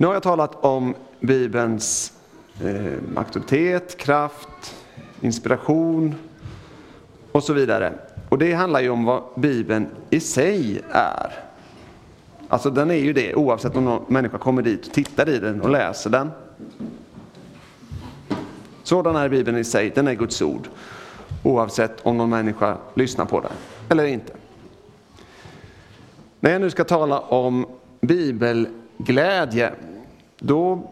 Nu har jag talat om Bibelns eh, auktoritet, kraft, inspiration och så vidare. Och det handlar ju om vad Bibeln i sig är. Alltså den är ju det oavsett om någon människa kommer dit och tittar i den och läser den. Sådan är Bibeln i sig, den är Guds ord. Oavsett om någon människa lyssnar på den eller inte. När jag nu ska tala om bibelglädje, då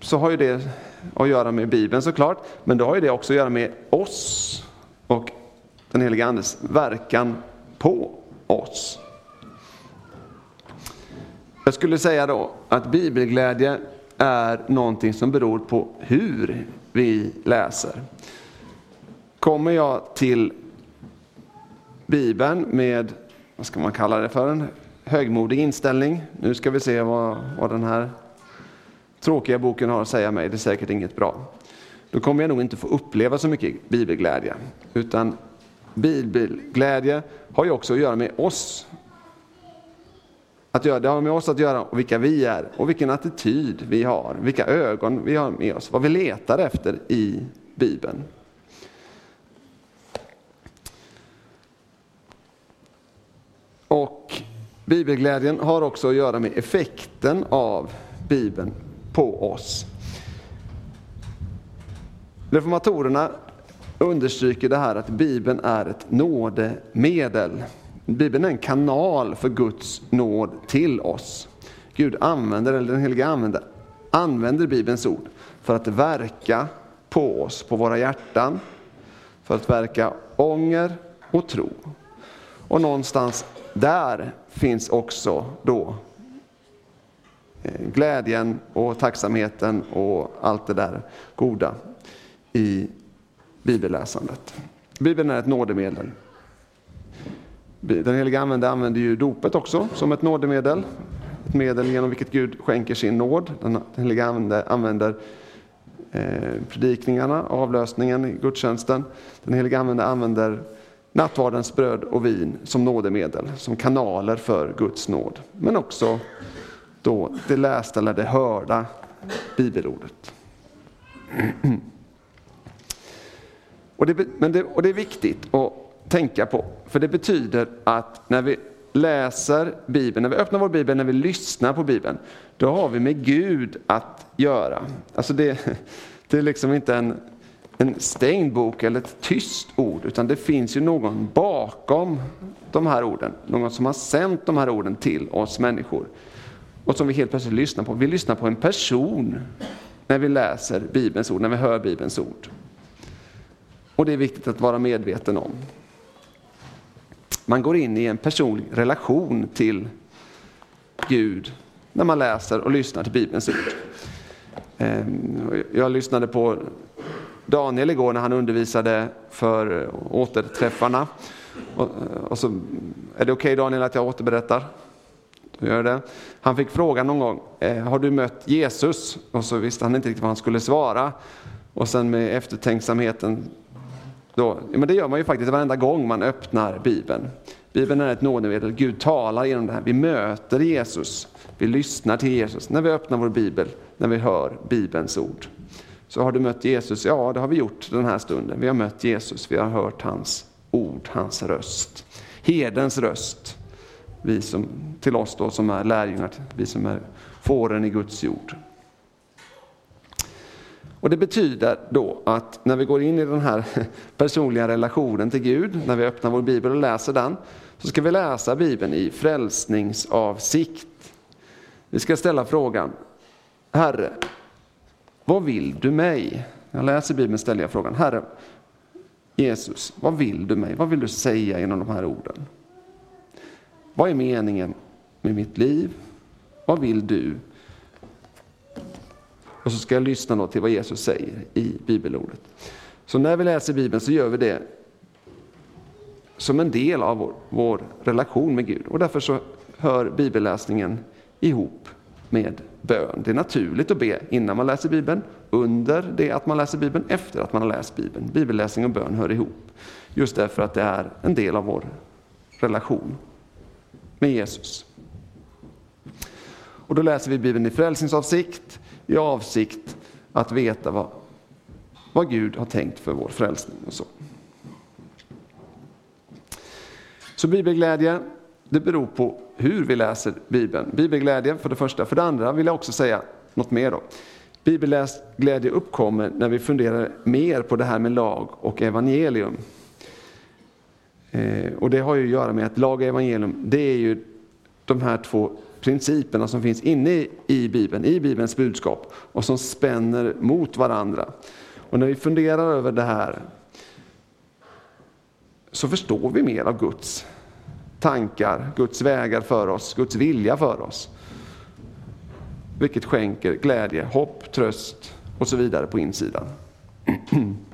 så har ju det att göra med Bibeln såklart, men då har ju det också att göra med oss och den heliga Andes verkan på oss. Jag skulle säga då att bibelglädje är någonting som beror på hur vi läser. Kommer jag till Bibeln med, vad ska man kalla det för, en högmodig inställning. Nu ska vi se vad, vad den här tråkiga boken har att säga mig, det är säkert inget bra. Då kommer jag nog inte få uppleva så mycket bibelglädje. Utan bibelglädje har ju också att göra med oss. Att göra, det har med oss att göra och vilka vi är och vilken attityd vi har, vilka ögon vi har med oss, vad vi letar efter i Bibeln. Och bibelglädjen har också att göra med effekten av Bibeln på oss. Reformatorerna understryker det här att Bibeln är ett nådemedel. Bibeln är en kanal för Guds nåd till oss. Gud använder, eller den helige använder, använder Bibelns ord för att verka på oss, på våra hjärtan, för att verka ånger och tro. Och någonstans där finns också då Eh, glädjen och tacksamheten och allt det där goda i bibelläsandet. Bibeln är ett nådemedel. Den heliga Ande använder ju dopet också som ett nådemedel. Ett medel genom vilket Gud skänker sin nåd. Den heliga Ande använder eh, predikningarna, avlösningen i gudstjänsten. Den heliga Ande använder nattvardens bröd och vin som nådemedel, som kanaler för Guds nåd. Men också då det lästa eller det hörda bibelordet. Och det, men det, och det är viktigt att tänka på, för det betyder att när vi läser Bibeln, när vi öppnar vår Bibel, när vi lyssnar på Bibeln, då har vi med Gud att göra. Alltså det, det är liksom inte en, en stängd bok eller ett tyst ord, utan det finns ju någon bakom de här orden. Någon som har sänt de här orden till oss människor. Och som vi helt plötsligt lyssnar på. Vi lyssnar på en person när vi läser Bibelns ord, när vi hör Bibelns ord. Och det är viktigt att vara medveten om. Man går in i en personlig relation till Gud när man läser och lyssnar till Bibelns ord. Ehm, jag lyssnade på Daniel igår när han undervisade för återträffarna. Och, så, är det okej okay, Daniel att jag återberättar? Gör det. Han fick frågan någon gång, eh, har du mött Jesus? Och så visste han inte riktigt vad han skulle svara. Och sen med eftertänksamheten då, men det gör man ju faktiskt varenda gång man öppnar Bibeln. Bibeln är ett nådemedel, Gud talar genom det här. Vi möter Jesus, vi lyssnar till Jesus när vi öppnar vår Bibel, när vi hör Bibelns ord. Så har du mött Jesus? Ja, det har vi gjort den här stunden. Vi har mött Jesus, vi har hört hans ord, hans röst. Hedens röst, vi som, till oss då som är lärjungar, vi som är fåren i Guds jord. Och Det betyder då att när vi går in i den här personliga relationen till Gud, när vi öppnar vår bibel och läser den, så ska vi läsa bibeln i frälsningsavsikt. Vi ska ställa frågan, Herre, vad vill du mig? När jag läser bibeln ställer jag frågan, Herre, Jesus, vad vill du mig? Vad vill du säga genom de här orden? Vad är meningen med mitt liv? Vad vill du och så ska jag lyssna då till vad Jesus säger i bibelordet. Så när vi läser Bibeln så gör vi det som en del av vår, vår relation med Gud. Och därför så hör bibelläsningen ihop med bön. Det är naturligt att be innan man läser Bibeln, under det att man läser Bibeln, efter att man har läst Bibeln. Bibelläsning och bön hör ihop. Just därför att det är en del av vår relation med Jesus. Och då läser vi Bibeln i frälsningsavsikt, i avsikt att veta vad, vad Gud har tänkt för vår frälsning. och så. Så bibelglädje, det beror på hur vi läser Bibeln. Bibelglädje för det första. För det andra vill jag också säga något mer. Då. Bibelglädje uppkommer när vi funderar mer på det här med lag och evangelium. Eh, och det har ju att göra med att lag och evangelium, det är ju de här två principerna som finns inne i Bibeln, i Bibelns budskap och som spänner mot varandra. Och när vi funderar över det här så förstår vi mer av Guds tankar, Guds vägar för oss, Guds vilja för oss. Vilket skänker glädje, hopp, tröst och så vidare på insidan.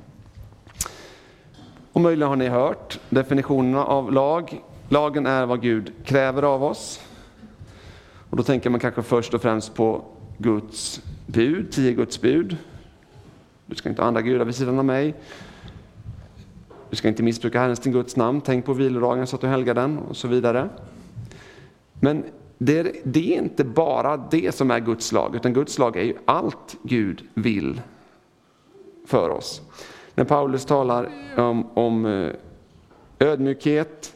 Och möjligen har ni hört definitionerna av lag. Lagen är vad Gud kräver av oss. Och då tänker man kanske först och främst på Guds bud, tio Guds bud. Du ska inte ha andra gudar vid sidan av mig. Du ska inte missbruka Herrens din Guds namn. Tänk på vilodagen så att du helgar den och så vidare. Men det är, det är inte bara det som är Guds lag, utan Guds lag är ju allt Gud vill för oss. När Paulus talar om, om eh, ödmjukhet,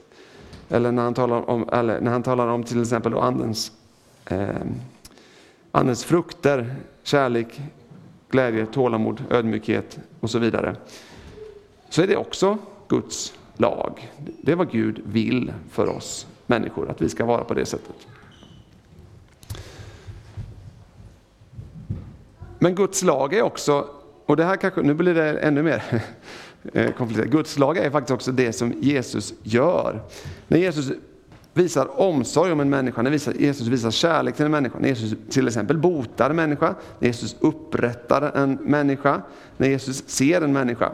eller när han talar om, eller när han talar om till exempel andens, eh, andens frukter, kärlek, glädje, tålamod, ödmjukhet och så vidare, så är det också Guds lag. Det är vad Gud vill för oss människor, att vi ska vara på det sättet. Men Guds lag är också, och det här kanske, nu blir det ännu mer eh, komplicerat. Guds lag är faktiskt också det som Jesus gör. När Jesus visar omsorg om en människa, när Jesus visar kärlek till en människa, när Jesus till exempel botar en människa, när Jesus upprättar en människa, när Jesus ser en människa,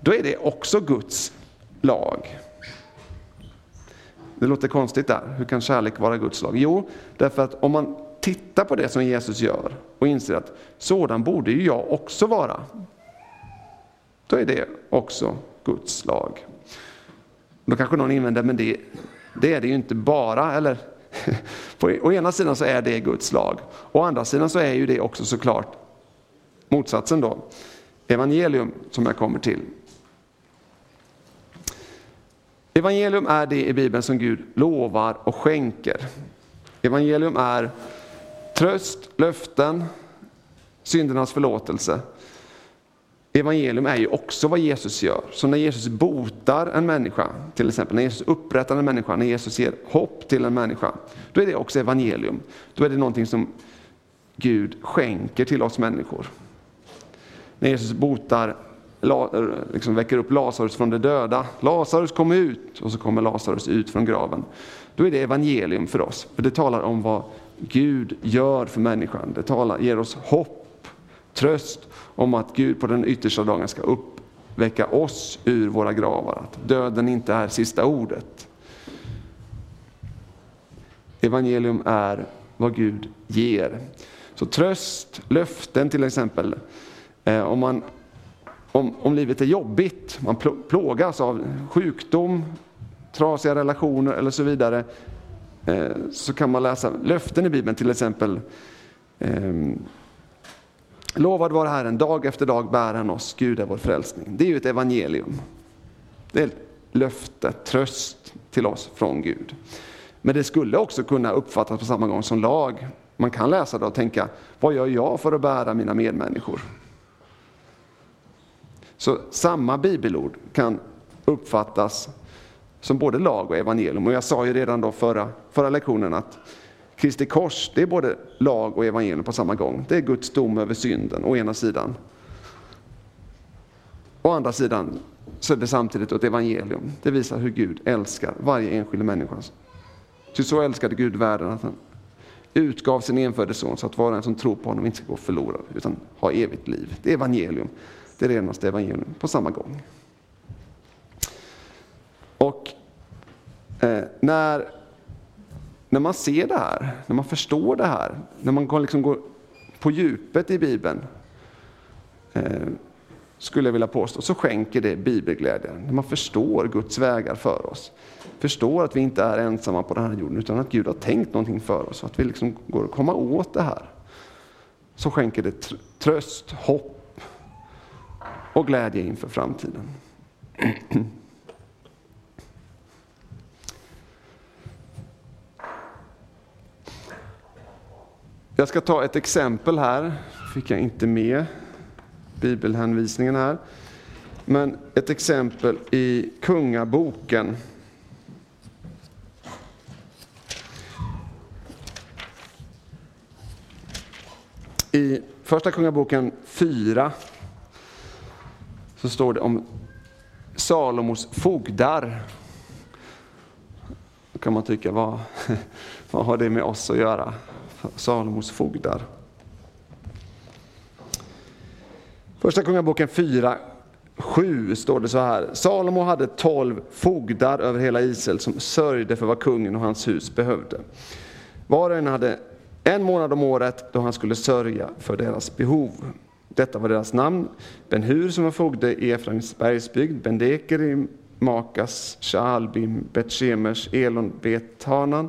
då är det också Guds lag. Det låter konstigt där. Hur kan kärlek vara Guds lag? Jo, därför att om man tittar på det som Jesus gör och inser att sådan borde ju jag också vara. Då är det också Guds lag. Då kanske någon invänder, men det, det är det ju inte bara, eller på, å ena sidan så är det Guds lag, å andra sidan så är ju det också såklart motsatsen då, evangelium som jag kommer till. Evangelium är det i Bibeln som Gud lovar och skänker. Evangelium är tröst, löften, syndernas förlåtelse. Evangelium är ju också vad Jesus gör. Så när Jesus botar en människa, till exempel när Jesus upprättar en människa, när Jesus ger hopp till en människa, då är det också evangelium. Då är det någonting som Gud skänker till oss människor. När Jesus botar liksom väcker upp Lazarus från de döda. Lazarus kom ut och så kommer Lazarus ut från graven. Då är det evangelium för oss, för det talar om vad Gud gör för människan. Det talar, ger oss hopp, tröst om att Gud på den yttersta dagen ska uppväcka oss ur våra gravar. Att döden inte är sista ordet. Evangelium är vad Gud ger. Så tröst, löften till exempel. Eh, om man om, om livet är jobbigt, man plågas av sjukdom, trasiga relationer eller så vidare, Eh, så kan man läsa löften i Bibeln, till exempel ehm, Lovad vare Herren, dag efter dag bär han oss, Gud är vår frälsning. Det är ju ett evangelium. Det är ett löfte, tröst till oss från Gud. Men det skulle också kunna uppfattas på samma gång som lag. Man kan läsa det och tänka, vad gör jag för att bära mina medmänniskor? Så samma bibelord kan uppfattas som både lag och evangelium. Och jag sa ju redan då förra, förra lektionen att Kristi kors, det är både lag och evangelium på samma gång. Det är Guds dom över synden, å ena sidan. Å andra sidan så är det samtidigt ett evangelium. Det visar hur Gud älskar varje enskild människa. Ty så älskade Gud världen att han utgav sin enfödde son så att var och en som tror på honom inte ska gå förlorad utan ha evigt liv. Det är evangelium det renaste evangelium på samma gång. Och eh, när, när man ser det här, när man förstår det här, när man liksom går på djupet i Bibeln, eh, skulle jag vilja påstå, så skänker det bibelglädje. När man förstår Guds vägar för oss. förstår att vi inte är ensamma på den här jorden utan att Gud har tänkt någonting för oss. Att vi liksom går att komma åt det här. Så skänker det tröst, hopp och glädje inför framtiden. Jag ska ta ett exempel här, fick jag inte med bibelhänvisningen här. Men ett exempel i Kungaboken. I Första Kungaboken 4 så står det om Salomos fogdar. Då kan man tycka, vad, vad har det med oss att göra? Salomos fogdar. Första Kungaboken 4, 7 står det så här. Salomo hade tolv fogdar över hela Israel som sörjde för vad kungen och hans hus behövde. Var och en hade en månad om året då han skulle sörja för deras behov. Detta var deras namn. Ben-Hur som var fogde i Efraims bergsbygd, Ben-Deker i Makas, Shaalbim, Bet-Shemesh, Elon, Bet-Hanan.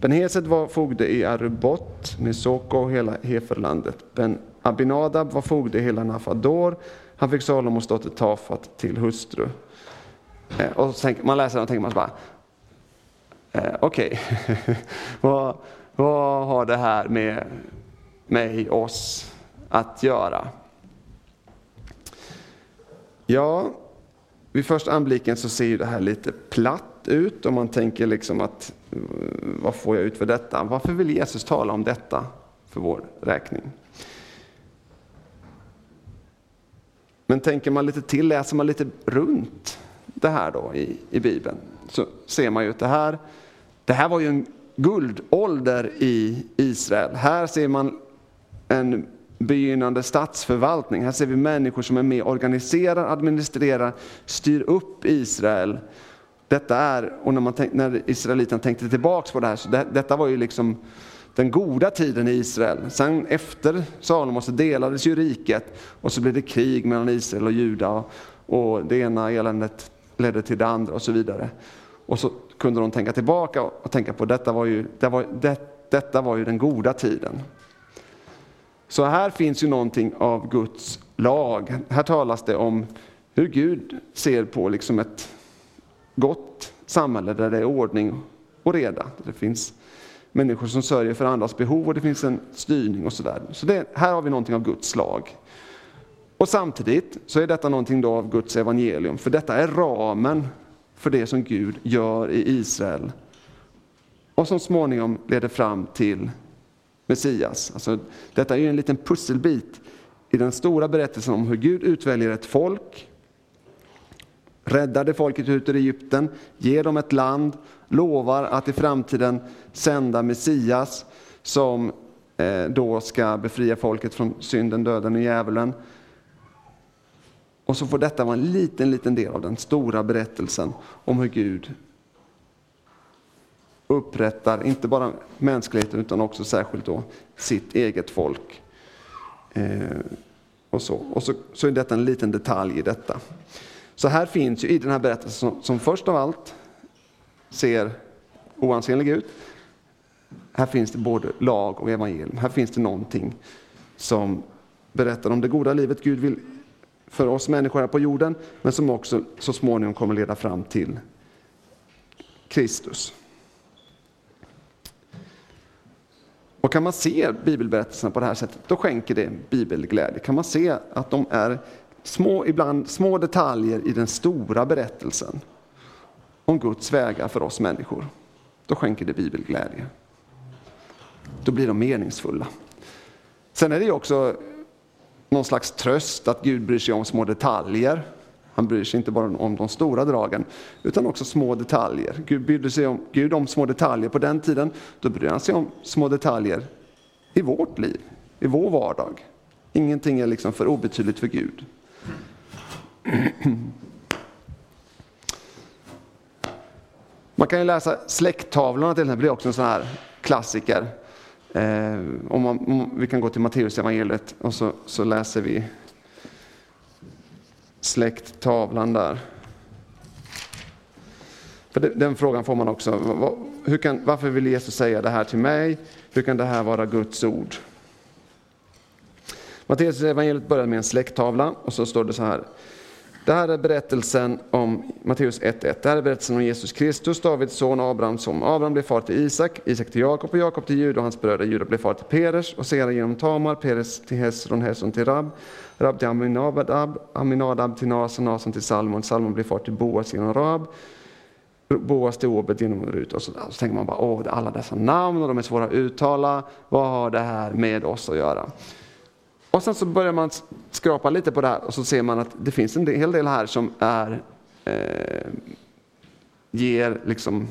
Ben-Hesed var fogde i Arubot, Mesoko och hela Heferlandet. Ben-Abinadab var fogde i hela Nafador. Han fick Salomos dotter Tafat till hustru. Eh, och tänker, man läser det och tänker man så bara, eh, okej, okay. vad, vad har det här med mig, oss, att göra? Ja, vid första anblicken så ser ju det här lite platt ut och man tänker liksom att vad får jag ut för detta? Varför vill Jesus tala om detta för vår räkning? Men tänker man lite till, läser man lite runt det här då i, i Bibeln, så ser man ju att det här, det här var ju en guldålder i Israel. Här ser man en begynnande statsförvaltning. Här ser vi människor som är med, organiserar, administrerar, styr upp Israel. Detta är, och när, man tänk, när israeliterna tänkte tillbaks på det här, så det, detta var ju liksom den goda tiden i Israel. Sen efter Salomo så delades ju riket och så blev det krig mellan Israel och Juda och det ena eländet ledde till det andra och så vidare. Och så kunde de tänka tillbaka och tänka på detta var ju, det var, det, detta var ju den goda tiden. Så här finns ju någonting av Guds lag. Här talas det om hur Gud ser på liksom ett gott samhälle där det är ordning och reda. Det finns människor som sörjer för andras behov och det finns en styrning och sådär. Så det, här har vi någonting av Guds lag. Och samtidigt så är detta någonting då av Guds evangelium, för detta är ramen för det som Gud gör i Israel och som småningom leder fram till Messias. Alltså, detta är ju en liten pusselbit i den stora berättelsen om hur Gud utväljer ett folk, räddade folket ut ur Egypten, ger dem ett land, lovar att i framtiden sända Messias som eh, då ska befria folket från synden, döden och djävulen. Och så får detta vara en liten, liten del av den stora berättelsen om hur Gud upprättar, inte bara mänskligheten utan också särskilt då sitt eget folk. Eh, och så, och så, så är detta en liten detalj i detta. Så här finns ju i den här berättelsen som, som först av allt ser oansenlig ut. Här finns det både lag och evangelium. Här finns det någonting som berättar om det goda livet Gud vill för oss människor här på jorden, men som också så småningom kommer leda fram till Kristus. Och kan man se bibelberättelserna på det här sättet, då skänker det bibelglädje. Kan man se att de är små, ibland små detaljer i den stora berättelsen om Guds vägar för oss människor, då skänker det bibelglädje. Då blir de meningsfulla. Sen är det ju också någon slags tröst att Gud bryr sig om små detaljer. Han bryr sig inte bara om de stora dragen, utan också små detaljer. Gud brydde sig om, Gud om små detaljer på den tiden, då bryr han sig om små detaljer i vårt liv, i vår vardag. Ingenting är liksom för obetydligt för Gud. Man kan ju läsa släkttavlorna till exempel, det är också en sån här klassiker. Eh, om, man, om vi kan gå till Matteus evangeliet och så, så läser vi släkttavlan där. För den frågan får man också. Hur kan, varför vill Jesus säga det här till mig? Hur kan det här vara Guds ord? Matteus evangeliet börjar med en släkttavla och så står det så här. Det här är berättelsen om Matteus 1.1. Det här är berättelsen om Jesus Kristus, Davids son, Abrahams son. Abraham blev far till Isak, Isak till Jakob och Jakob till Juda och hans bröder. Juda blev far till Peres och Sera genom Tamar, Peres till Hesron, Hesron till Rab, Rab till Aminadab, Aminadab till Nasan, Nasan till Salmon, Salmon blev far till Boas genom Rab, Boas till Obed genom Rut. Och så, så tänker man bara, åh, alla dessa namn och de är svåra att uttala. Vad har det här med oss att göra? Och sen så börjar man skrapa lite på det här och så ser man att det finns en hel del här som är, eh, ger liksom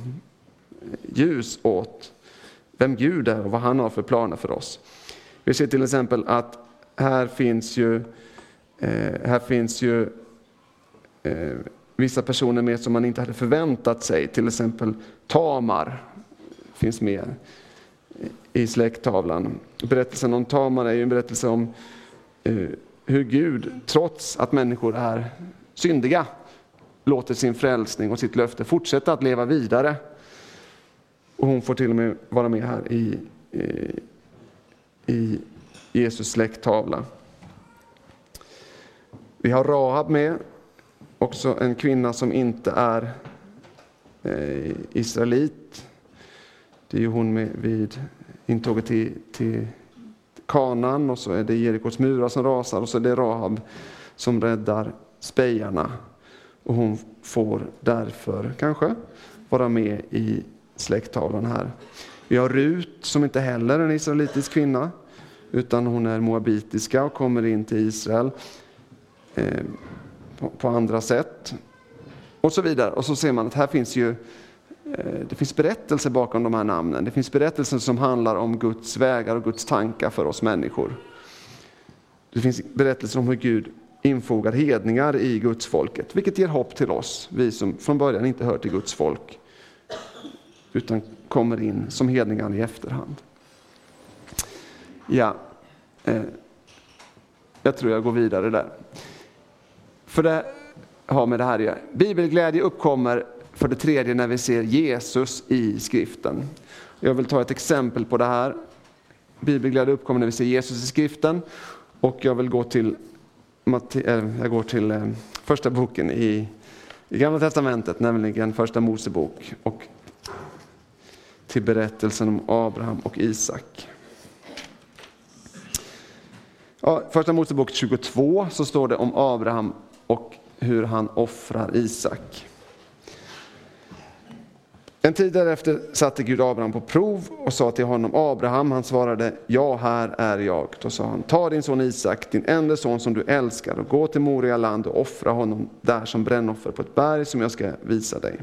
eh, ljus åt vem Gud är och vad han har för planer för oss. Vi ser till exempel att här finns ju, eh, här finns ju eh, vissa personer med som man inte hade förväntat sig. Till exempel Tamar finns med i släkttavlan. Berättelsen om Tamar är ju en berättelse om eh, hur Gud, trots att människor är syndiga, låter sin frälsning och sitt löfte fortsätta att leva vidare. Och hon får till och med vara med här i, i, i Jesus släkttavla. Vi har Rahab med, också en kvinna som inte är eh, israelit. Det är ju hon med vid intåget till, till kanan och så är det Jerikos murar som rasar och så är det Rahab som räddar spejarna. Och hon får därför kanske vara med i släkttavlan här. Vi har Rut som inte heller är en israelitisk kvinna utan hon är moabitiska och kommer in till Israel eh, på, på, andra sätt. Och så vidare. Och så ser man att här finns ju Eh, det finns berättelser bakom de här namnen. Det finns berättelser som handlar om Guds vägar och Guds tankar för oss människor. Det finns berättelser om hur Gud infogar hedningar i Guds folket, vilket ger hopp till oss, vi som från början inte hör till Guds folk, utan kommer in som hedningar i efterhand. Ja, eh, jag tror jag går vidare där. För det har med det här att göra. Bibelglädje uppkommer för det tredje när vi ser Jesus i skriften. Jag vill ta ett exempel på det här. Bibelglädje uppkommer när vi ser Jesus i skriften. Och jag vill gå till, eh, jag går till eh, första boken i, i Gamla Testamentet, nämligen första Mosebok. Och till berättelsen om Abraham och Isak. Ja, första Mosebok 22 så står det om Abraham och hur han offrar Isak. En tid därefter satte Gud Abraham på prov och sa till honom, Abraham, han svarade, ja, här är jag. Då sa han, ta din son Isak, din enda son som du älskar, och gå till Moria land och offra honom där som brännoffer på ett berg som jag ska visa dig.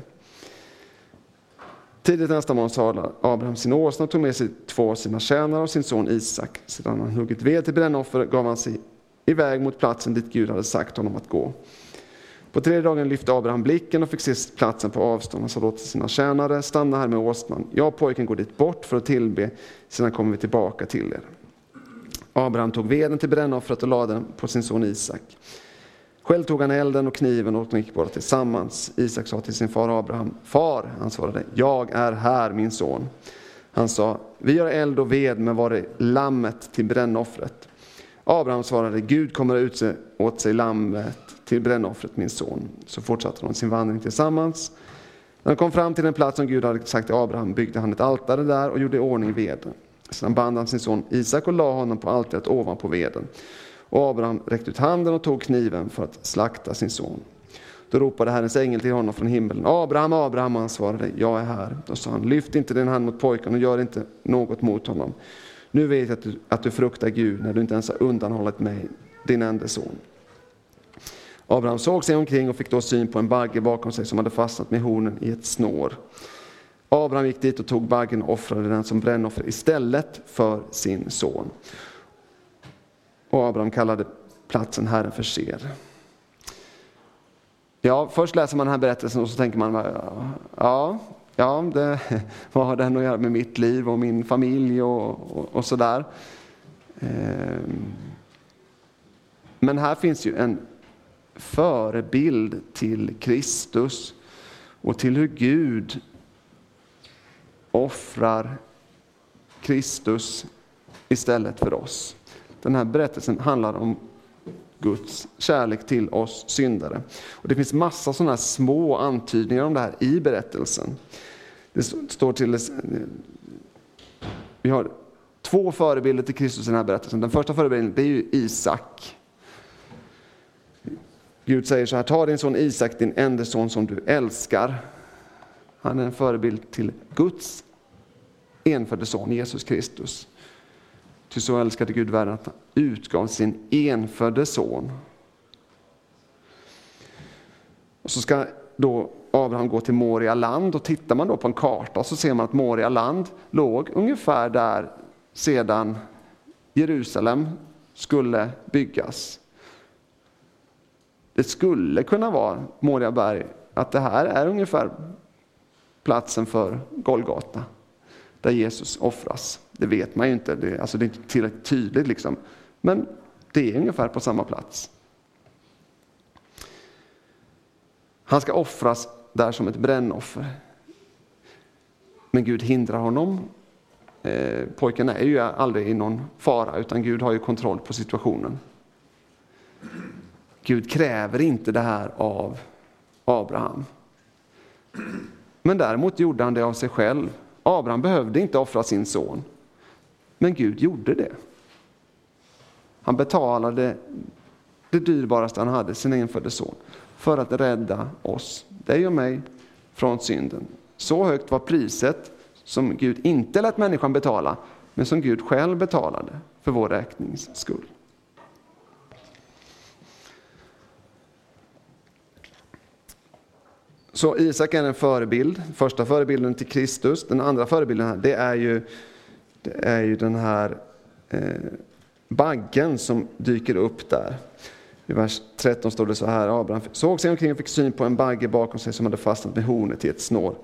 Tidigt nästa morgon sa Abraham sin åsna och tog med sig två av sina tjänare och sin son Isak. Sedan han huggit ved till brännoffer gav han sig iväg mot platsen dit Gud hade sagt honom att gå. På tredje dagen lyfte Abraham blicken och fick se platsen på avstånd. Han sa då till sina tjänare, stanna här med åsnan. Jag och pojken går dit bort för att tillbe, sedan kommer vi tillbaka till er. Abraham tog veden till brännoffret och lade den på sin son Isak. Själv tog han elden och kniven och de gick båda tillsammans. Isak sa till sin far Abraham, Far, han svarade, jag är här min son. Han sa, vi gör eld och ved, men var är lammet till brännoffret? Abraham svarade, Gud kommer att utse åt sig lammet till brännoffret, min son. Så fortsatte de sin vandring tillsammans. När de kom fram till den plats som Gud hade sagt till Abraham byggde han ett altare där och gjorde i ordning veden. Sedan band han sin son Isak och la honom på altaret ovanpå veden. Och Abraham räckte ut handen och tog kniven för att slakta sin son. Då ropade Herrens ängel till honom från himlen. Abraham, Abraham, han svarade, jag är här. Då sa han, lyft inte din hand mot pojken och gör inte något mot honom. Nu vet jag att du, att du fruktar Gud när du inte ens har undanhållit mig, din enda son. Abraham såg sig omkring och fick då syn på en bagge bakom sig som hade fastnat med hornen i ett snår. Abraham gick dit och tog baggen och offrade den som brännoffer istället för sin son. Och Abraham kallade platsen Herren för Ser. Ja, först läser man den här berättelsen och så tänker man, ja, ja det, vad har den att göra med mitt liv och min familj och, och, och sådär. Ehm, men här finns ju en förebild till Kristus. och till hur Gud offrar Kristus istället för oss. Den här berättelsen handlar om Guds kärlek till oss syndare. Och det finns massa sådana här små antydningar om det här i berättelsen. Det står till... Vi har två förebilder till Kristus i den här berättelsen. Den första förebilden det är ju Isak. Gud säger så här, ta din son Isak, din enda son som du älskar. Han är en förebild till Guds enfödde son Jesus Kristus. Ty så älskade Gud världen att han utgav sin enfödde son. Och så ska då Abraham gå till Moria land och tittar man då på en karta så ser man att Moria land låg ungefär där sedan Jerusalem skulle byggas. Det skulle kunna vara Moriaberg, att det här är ungefär platsen för Golgata, där Jesus offras. Det vet man ju inte, det, alltså det är inte tillräckligt tydligt liksom. Men det är ungefär på samma plats. Han ska offras där som ett brännoffer. Men Gud hindrar honom. Eh, pojken är ju aldrig i någon fara, utan Gud har ju kontroll på situationen. Gud kräver inte det här av Abraham. Men däremot gjorde han det av sig själv. Abraham behövde inte offra sin son. Men Gud gjorde det. Han betalade det dyrbaraste han hade, sin enfödde son, för att rädda oss, dig och mig, från synden. Så högt var priset som Gud inte lät människan betala, men som Gud själv betalade för vår räknings skull. Så Isak är en förebild, första förebilden till Kristus. Den andra förebilden här, det är ju, det är ju den här eh, baggen som dyker upp där. I vers 13 står det så här, Abraham såg sig omkring och fick syn på en bagge bakom sig som hade fastnat med hornet i ett snår.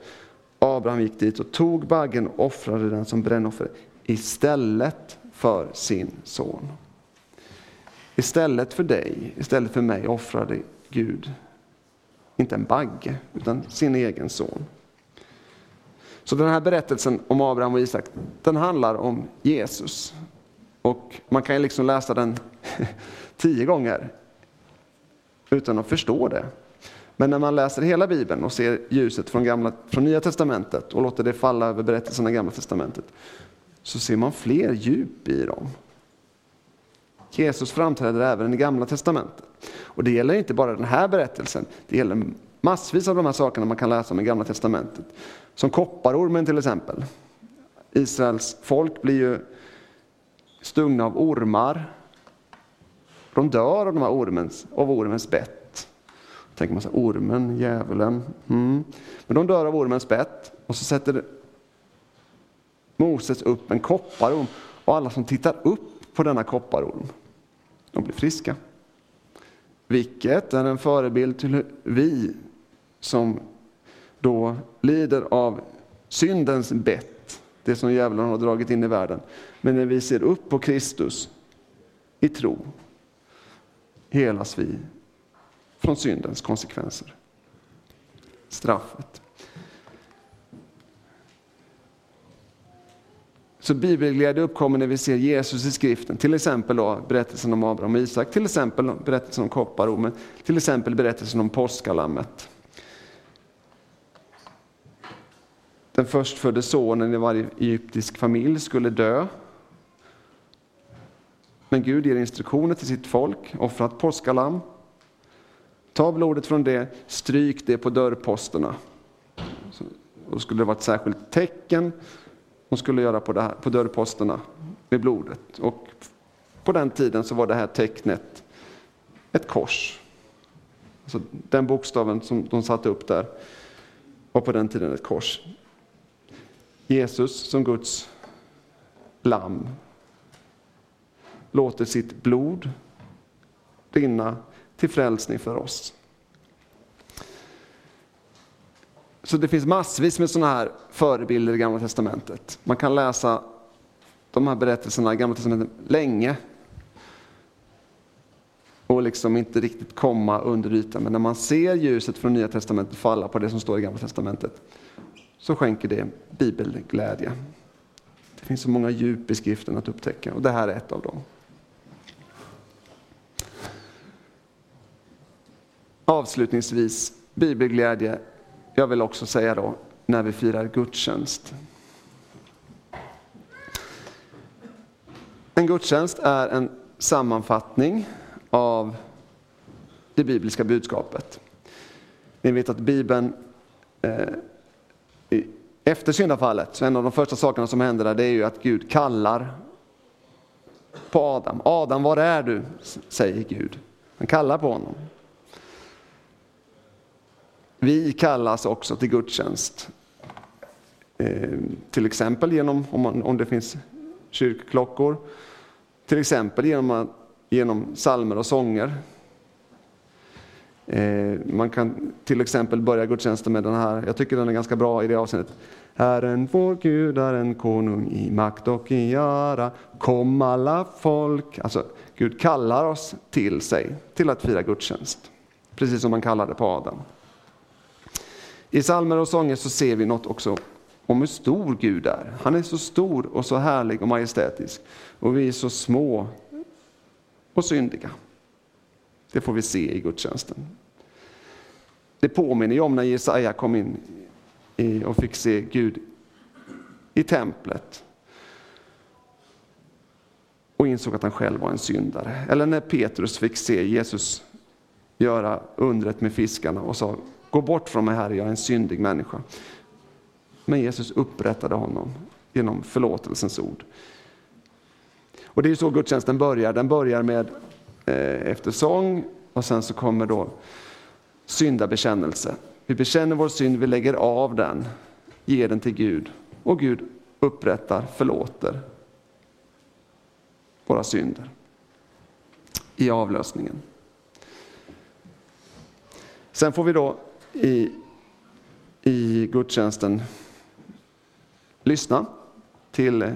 Abraham gick dit och tog baggen och offrade den som brännoffer istället för sin son. Istället för dig, istället för mig offrade Gud inte en bagge, utan sin egen son. Så den här berättelsen om Abraham och Isak, den handlar om Jesus. Och man kan ju liksom läsa den tio gånger utan att förstå det. Men när man läser hela Bibeln och ser ljuset från, gamla, från Nya Testamentet och låter det falla över berättelserna i Gamla Testamentet, så ser man fler djup i dem. Jesus framträder även i Gamla Testamentet. Och det gäller inte bara den här berättelsen, det gäller massvis av de här sakerna man kan läsa om i Gamla Testamentet. Som kopparormen till exempel. Israels folk blir ju stungna av ormar. De dör av, de här ormens, av ormens bett. Då tänker man så här, ormen, djävulen. Mm. Men de dör av ormens bett och så sätter Moses upp en kopparorm och alla som tittar upp på denna kopparorm de blir friska. Vilket är en förebild till vi som då lider av syndens bett, det som djävulen har dragit in i världen. Men när vi ser upp på Kristus i tro helas vi från syndens konsekvenser. Straffet. Så bibelglädje uppkommer när vi ser Jesus i skriften, till exempel då berättelsen om Abraham och Isak, till exempel berättelsen om kopparormen, till exempel berättelsen om påskalammet. Den förstfödde sonen i varje egyptisk familj skulle dö. Men Gud ger instruktioner till sitt folk, offra ett påskalamm. Ta blodet från det, stryk det på dörrposterna. Då skulle det vara ett särskilt tecken hon skulle göra på, det här, på dörrposterna med blodet. Och på den tiden så var det här tecknet ett kors. Alltså den bokstaven som de satte upp där var på den tiden ett kors. Jesus som Guds lamm låter sitt blod rinna till frälsning för oss. Så det finns massvis med sådana här förebilder i Gamla Testamentet. Man kan läsa de här berättelserna i Gamla Testamentet länge. Och liksom inte riktigt komma under ytan. Men när man ser ljuset från Nya Testamentet falla på det som står i Gamla Testamentet så skänker det bibelglädje. Det finns så många djup i skriften att upptäcka och det här är ett av dem. Avslutningsvis, bibelglädje, jag vill också säga då, när vi firar gudstjänst. En gudstjänst är en sammanfattning av det bibliska budskapet. Ni vet att Bibeln, eh, efter syndafallet, så en av de första sakerna som händer där, det är ju att Gud kallar på Adam. Adam, var är du? säger Gud. Han kallar på honom. Vi kallas också till gudstjänst. Eh, till exempel genom, om, man, om det finns kyrkklockor, till exempel genom, genom salmer och sånger. Eh, man kan till exempel börja gudstjänsten med den här, jag tycker den är ganska bra i det avseendet. Herren vår Gud är en konung i makt och i ära. Kom alla folk. Alltså, Gud kallar oss till sig, till att fira gudstjänst. Precis som man kallade på Adam. I salmer och sånger så ser vi något också om hur stor Gud är. Han är så stor och så härlig och majestätisk. Och vi är så små och syndiga. Det får vi se i gudstjänsten. Det påminner ju om när Jesaja kom in och fick se Gud i templet och insåg att han själv var en syndare. Eller när Petrus fick se Jesus göra undret med fiskarna och sa Gå bort från mig Herre, jag är en syndig människa. Men Jesus upprättade honom genom förlåtelsens ord. Och det är så gudstjänsten börjar. Den börjar med eh, efter sång och sen så kommer då syndabekännelse. Vi bekänner vår synd, vi lägger av den, ger den till Gud och Gud upprättar, förlåter våra synder i avlösningen. Sen får vi då i, i gudstjänsten lyssna till eh,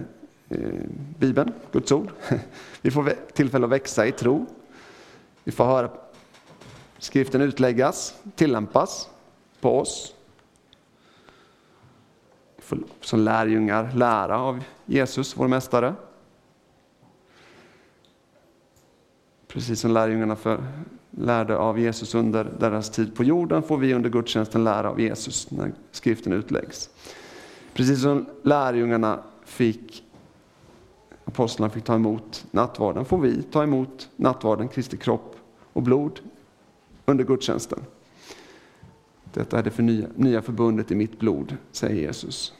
Bibeln, Guds ord. Vi får tillfälle att växa i tro. Vi får höra skriften utläggas, tillämpas på oss. Vi får som lärjungar lära av Jesus, vår mästare. Precis som lärjungarna för, lärde av Jesus under deras tid på jorden får vi under gudstjänsten lära av Jesus när skriften utläggs. Precis som lärjungarna fick, apostlarna fick ta emot nattvarden får vi ta emot nattvarden, Kristi kropp och blod under gudstjänsten. Detta är det för nya, nya förbundet i mitt blod, säger Jesus.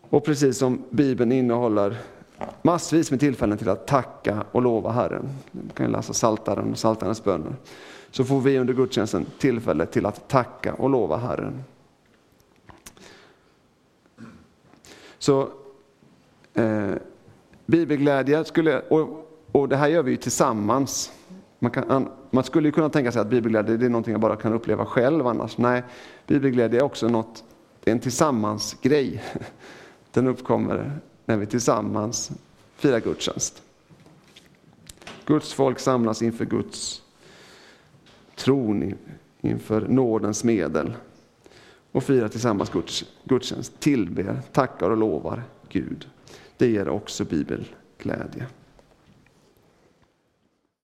Och precis som Bibeln innehåller massvis med tillfällen till att tacka och lova Herren. Man kan läsa Saltaren och Saltarens böner. Så får vi under gudstjänsten tillfälle till att tacka och lova Herren. Så eh, bibelglädje skulle, och, och det här gör vi ju tillsammans. Man, kan, man skulle kunna tänka sig att bibelglädje det är någonting jag bara kan uppleva själv annars. Nej, bibelglädje är också något, det är en tillsammansgrej. Den uppkommer när vi tillsammans firar gudstjänst. Guds folk samlas inför Guds tron, inför nådens medel och firar tillsammans Guds, gudstjänst, tillber, tackar och lovar Gud. Det ger också bibelglädje.